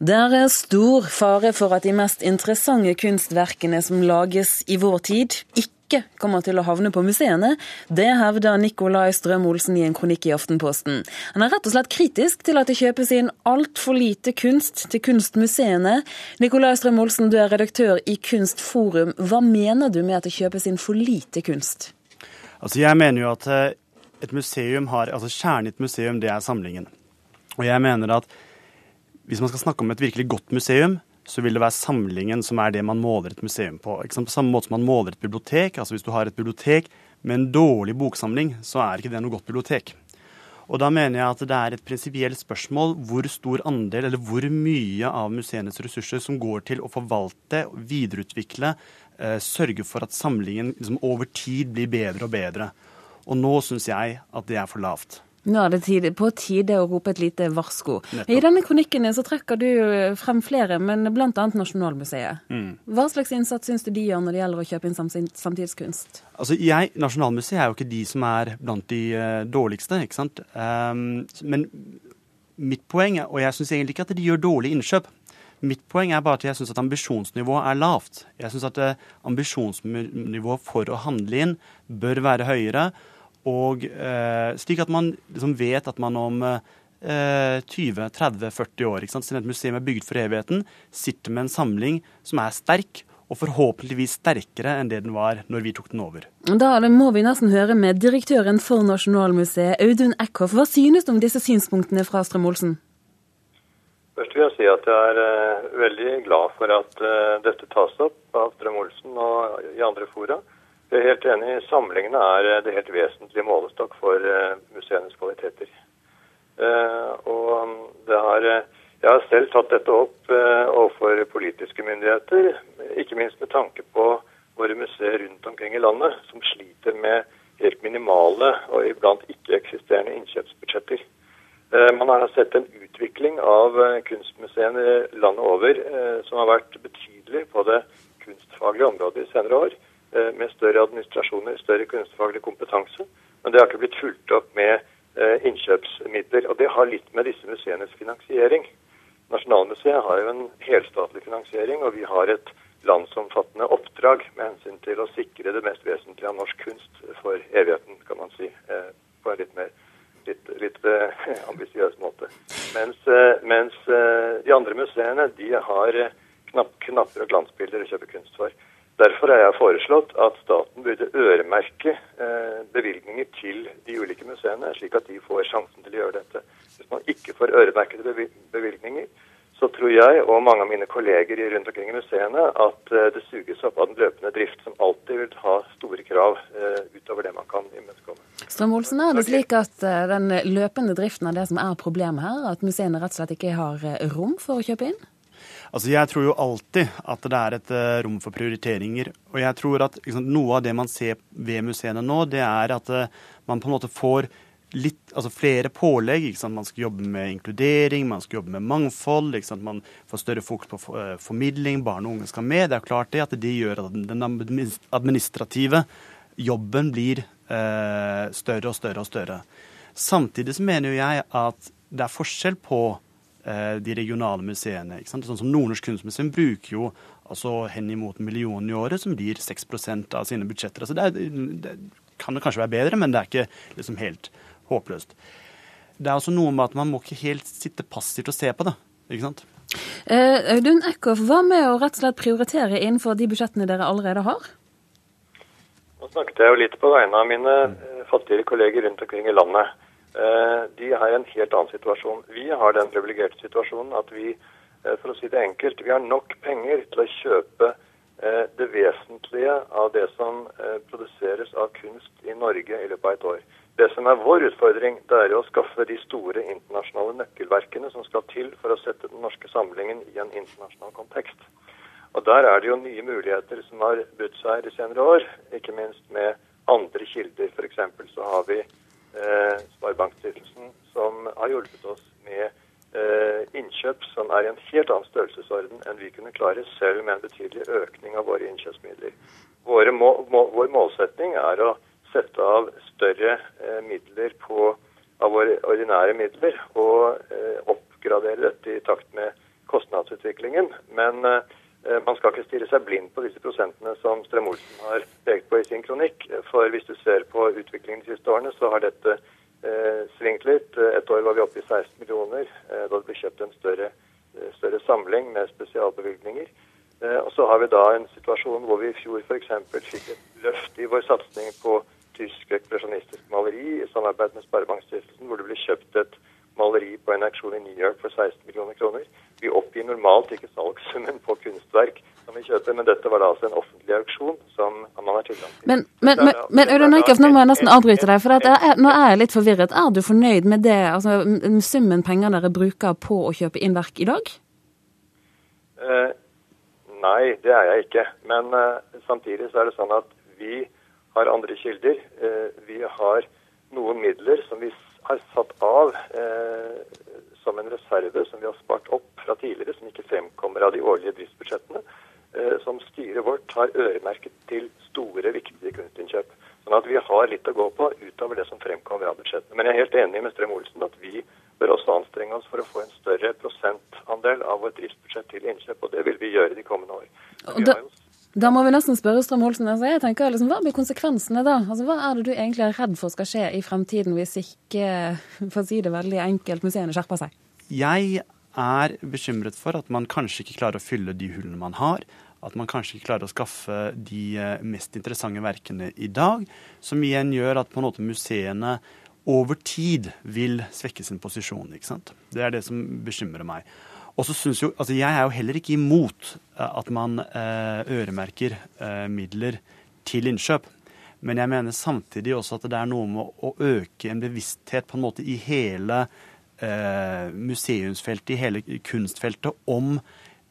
Det er stor fare for at de mest interessante kunstverkene som lages i vår tid, ikke kommer til å havne på museene. Det hevder Nicolai Strøm-Olsen i en kronikk i Aftenposten. Han er rett og slett kritisk til at det kjøpes inn altfor lite kunst til kunstmuseene. Nicolai Strøm-Olsen, du er redaktør i Kunstforum. Hva mener du med at det kjøpes inn for lite kunst? Altså, jeg mener jo at eh, et museum har, altså Kjernen i et museum, det er samlingen. Og jeg mener at hvis man skal snakke om et virkelig godt museum, så vil det være samlingen som er det man måler et museum på. På samme måte som man måler et bibliotek. altså Hvis du har et bibliotek med en dårlig boksamling, så er ikke det noe godt bibliotek. Og da mener jeg at det er et prinsipielt spørsmål hvor stor andel, eller hvor mye av museenes ressurser som går til å forvalte, videreutvikle, eh, sørge for at samlingen liksom over tid blir bedre og bedre. Og nå syns jeg at det er for lavt. Nå er det tide, på tide å rope et lite varsko. Nettopp. I denne kronikken så trekker du frem flere, men bl.a. Nasjonalmuseet. Mm. Hva slags innsats syns du de gjør når det gjelder å kjøpe inn samtidskunst? Altså, jeg, Nasjonalmuseet er jo ikke de som er blant de uh, dårligste, ikke sant. Um, men mitt poeng, og jeg syns egentlig ikke at de gjør dårlige innkjøp. Mitt poeng er bare at jeg syns at ambisjonsnivået er lavt. Jeg syns at uh, ambisjonsnivået for å handle inn bør være høyere. Og eh, slik at man liksom vet at man om eh, 20-30-40 år, ikke sant? siden et museum er bygd for evigheten, sitter med en samling som er sterk, og forhåpentligvis sterkere enn det den var når vi tok den over. Da må vi nesten høre med direktøren for Nasjonalmuseet, Audun Eckhoff. Hva synes du om disse synspunktene fra Strøm-Olsen? Først vil jeg si at jeg er uh, veldig glad for at uh, dette tas opp av Strøm-Olsen og i andre fora. Jeg er helt enig. Samlingene er eh, det helt vesentlige målestokk for uh, museenes kvaliteter. Uh, og um, har, jeg har selv tatt dette opp overfor politiske myndigheter, ikke minst med tanke på våre museer rundt omkring i landet, som sliter med helt minimale og iblant ikke-eksisterende innkjøpsbudsjetter. Man har sett en utvikling av kunstmuseene landet over som har vært betydelig på det kunstfaglige området i senere år. Eh, med større administrasjoner, større kunstfaglig kompetanse. Men det har ikke blitt fulgt opp med eh, innkjøpsmidler. Og det har litt med disse museenes finansiering. Nasjonalmuseet har jo en helstatlig finansiering, og vi har et landsomfattende oppdrag med hensyn til å sikre det mest vesentlige av norsk kunst for evigheten, kan man si. Eh, på en litt mer litt, litt ambisiøs måte. Mens, mens, de andre museene de har knapp, knapper og glansbilder å kjøpe kunst for. Derfor har jeg foreslått at staten burde øremerke eh, bevilgninger til de ulike museene, slik at de får sjansen til å gjøre dette. Hvis man ikke får øremerkede bevilgninger, så tror jeg og mange av mine kolleger rundt omkring i museene at eh, det suges opp av den løpende drift, som alltid vil ha store krav eh, utover det man kan imøtekomme. Strøm-Olsen, er det slik at den løpende driften er det som er problemet her? At museene rett og slett ikke har rom for å kjøpe inn? Altså, Jeg tror jo alltid at det er et uh, rom for prioriteringer. Og jeg tror at liksom, noe av det man ser ved museene nå, det er at uh, man på en måte får litt, altså flere pålegg. ikke sant? Man skal jobbe med inkludering, man skal jobbe med mangfold. ikke sant? Man får større fokus på uh, formidling, barn og unge skal med. Det er klart det at det gjør at den administrative jobben blir større og større og større. Samtidig så mener jo jeg at det er forskjell på de regionale museene. Sånn som Nordnorsk kunstmuseum bruker jo altså henimot millionen million i året, som blir 6% av sine budsjetter. Altså det, er, det, kan det kanskje være bedre, men det er ikke liksom helt håpløst. Det er også noe med at man må ikke helt sitte passivt og se på det. ikke sant? Eh, Audun Eckhoff, hva med å rett og slett prioritere innenfor de budsjettene dere allerede har? Nå snakket jeg jo litt på vegne av mine eh, fattigere kolleger rundt omkring i landet. Eh, de er i en helt annen situasjon. Vi har den privilegerte situasjonen at vi, eh, for å si det enkelt, vi har nok penger til å kjøpe eh, det vesentlige av det som produseres av kunst i Norge i løpet av et år. Det som er vår utfordring, det er å skaffe de store internasjonale nøkkelverkene som skal til for å sette den norske samlingen i en internasjonal kontekst. Og Der er det jo nye muligheter som har budt seg de senere år, ikke minst med andre kilder. F.eks. så har vi eh, Sparebankstiftelsen, som har hjulpet oss med eh, innkjøp som er i en helt annen størrelsesorden enn vi kunne klare selv med en betydelig økning av våre innkjøpsmidler. Våre må, må, vår målsetning er å sette av større eh, midler på, av våre ordinære midler og eh, oppgradere dette i takt med kostnadsutviklingen. Men stirre seg blind på disse prosentene som Strøm-Olsen har pekt på i sin kronikk. For hvis du ser på utviklingen de siste årene, så har dette eh, svingt litt. Et år var vi oppe i 16 millioner eh, da det ble kjøpt en større, større samling med spesialbevilgninger. Eh, og så har vi da en situasjon hvor vi i fjor f.eks. fikk et løft i vår satsing på tysk ekspresjonistisk maleri i samarbeid med Sparebankstiftelsen, hvor det ble kjøpt et maleri på en auksjon i New York for 16 millioner kroner. Vi oppgir normalt ikke salgssummen på kunstverk som kjøpe, men dette var da altså en offentlig auksjon som man har tilgang til. Men, men, men, men Audun Eikhoff, nå må jeg nesten avbryte deg, for er, nå er jeg litt forvirret. Er du fornøyd med det, altså summen penger dere bruker på å kjøpe inn verk i dag? Eh, nei, det er jeg ikke. Men eh, samtidig så er det sånn at vi har andre kilder. Eh, vi har noen midler som vi har satt av eh, som en reserve som vi har spart opp fra tidligere, som ikke fremkommer av de årlige driftsbudsjettene, som styret vårt har øremerket til store, viktige kunstinnkjøp. Sånn at vi har litt å gå på utover det som fremkommer av budsjettet. Men jeg er helt enig med Strøm-Olsen at vi bør også anstrenge oss for å få en større prosentandel av vårt driftsbudsjett til innkjøp, og det vil vi gjøre de kommende år. Da må vi nesten spørre Strøm Olsen. Altså, jeg tenker, liksom, Hva blir konsekvensene da? Altså, Hva er det du egentlig er redd for skal skje i fremtiden, hvis ikke, for å si det veldig enkelt, museene skjerper seg? Jeg er bekymret for at man kanskje ikke klarer å fylle de hullene man har. At man kanskje ikke klarer å skaffe de eh, mest interessante verkene i dag. Som igjen gjør at på en måte museene over tid vil svekke sin posisjon. ikke sant? Det er det som bekymrer meg. Og så jo, altså Jeg er jo heller ikke imot eh, at man eh, øremerker eh, midler til innkjøp. Men jeg mener samtidig også at det er noe med å øke en bevissthet på en måte i hele museumsfeltet, i hele kunstfeltet, om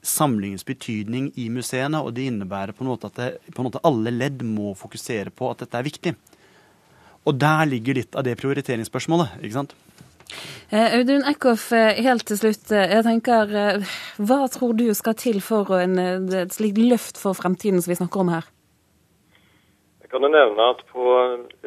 samlingens betydning i museene. Og det innebærer på en måte at det, en måte alle ledd må fokusere på at dette er viktig. Og der ligger litt av det prioriteringsspørsmålet. ikke sant? Eh, Audun Eckhoff, eh, helt til slutt. Eh, jeg tenker, Hva tror du skal til for en, et slikt løft for fremtiden som vi snakker om her? Jeg kan jo nevne at på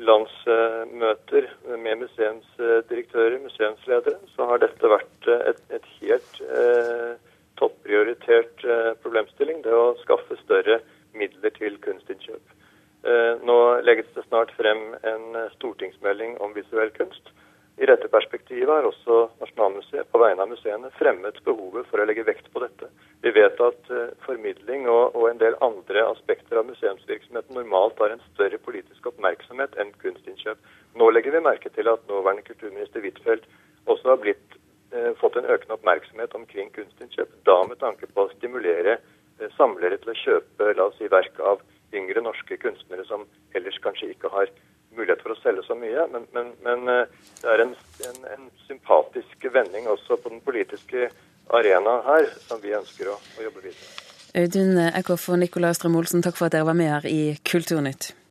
landsmøter med museumsdirektører, museumsledere, så har dette vært et, et helt eh, topprioritert eh, problemstilling. Det å skaffe større midler til kunstinnkjøp. Eh, nå legges det snart frem en stortingsmelding om visuell kunst. I dette perspektivet har også Nasjonalmuseet på vegne av museene fremmet behovet for å legge vekt på dette. Vi vet at uh, formidling og, og, en del andre aspekter av normalt har en større politisk oppmerksomhet enn kunstinnkjøp. Nå legger vi merke til at nåværende kulturminister Huitfeldt også har blitt, eh, fått en økende oppmerksomhet omkring kunstinnkjøp, da med tanke på å stimulere eh, samlere til å kjøpe la oss si, verk av yngre norske kunstnere som ellers kanskje ikke har mulighet for å selge så mye. Men, men, men eh, det er en, en, en, sympatisk vending også på den politiske arena her, som vi ønsker å, å jobbe videre med. Audun Eckhoff og Nicolai Strøm Olsen, takk for at dere var med her i Kulturnytt.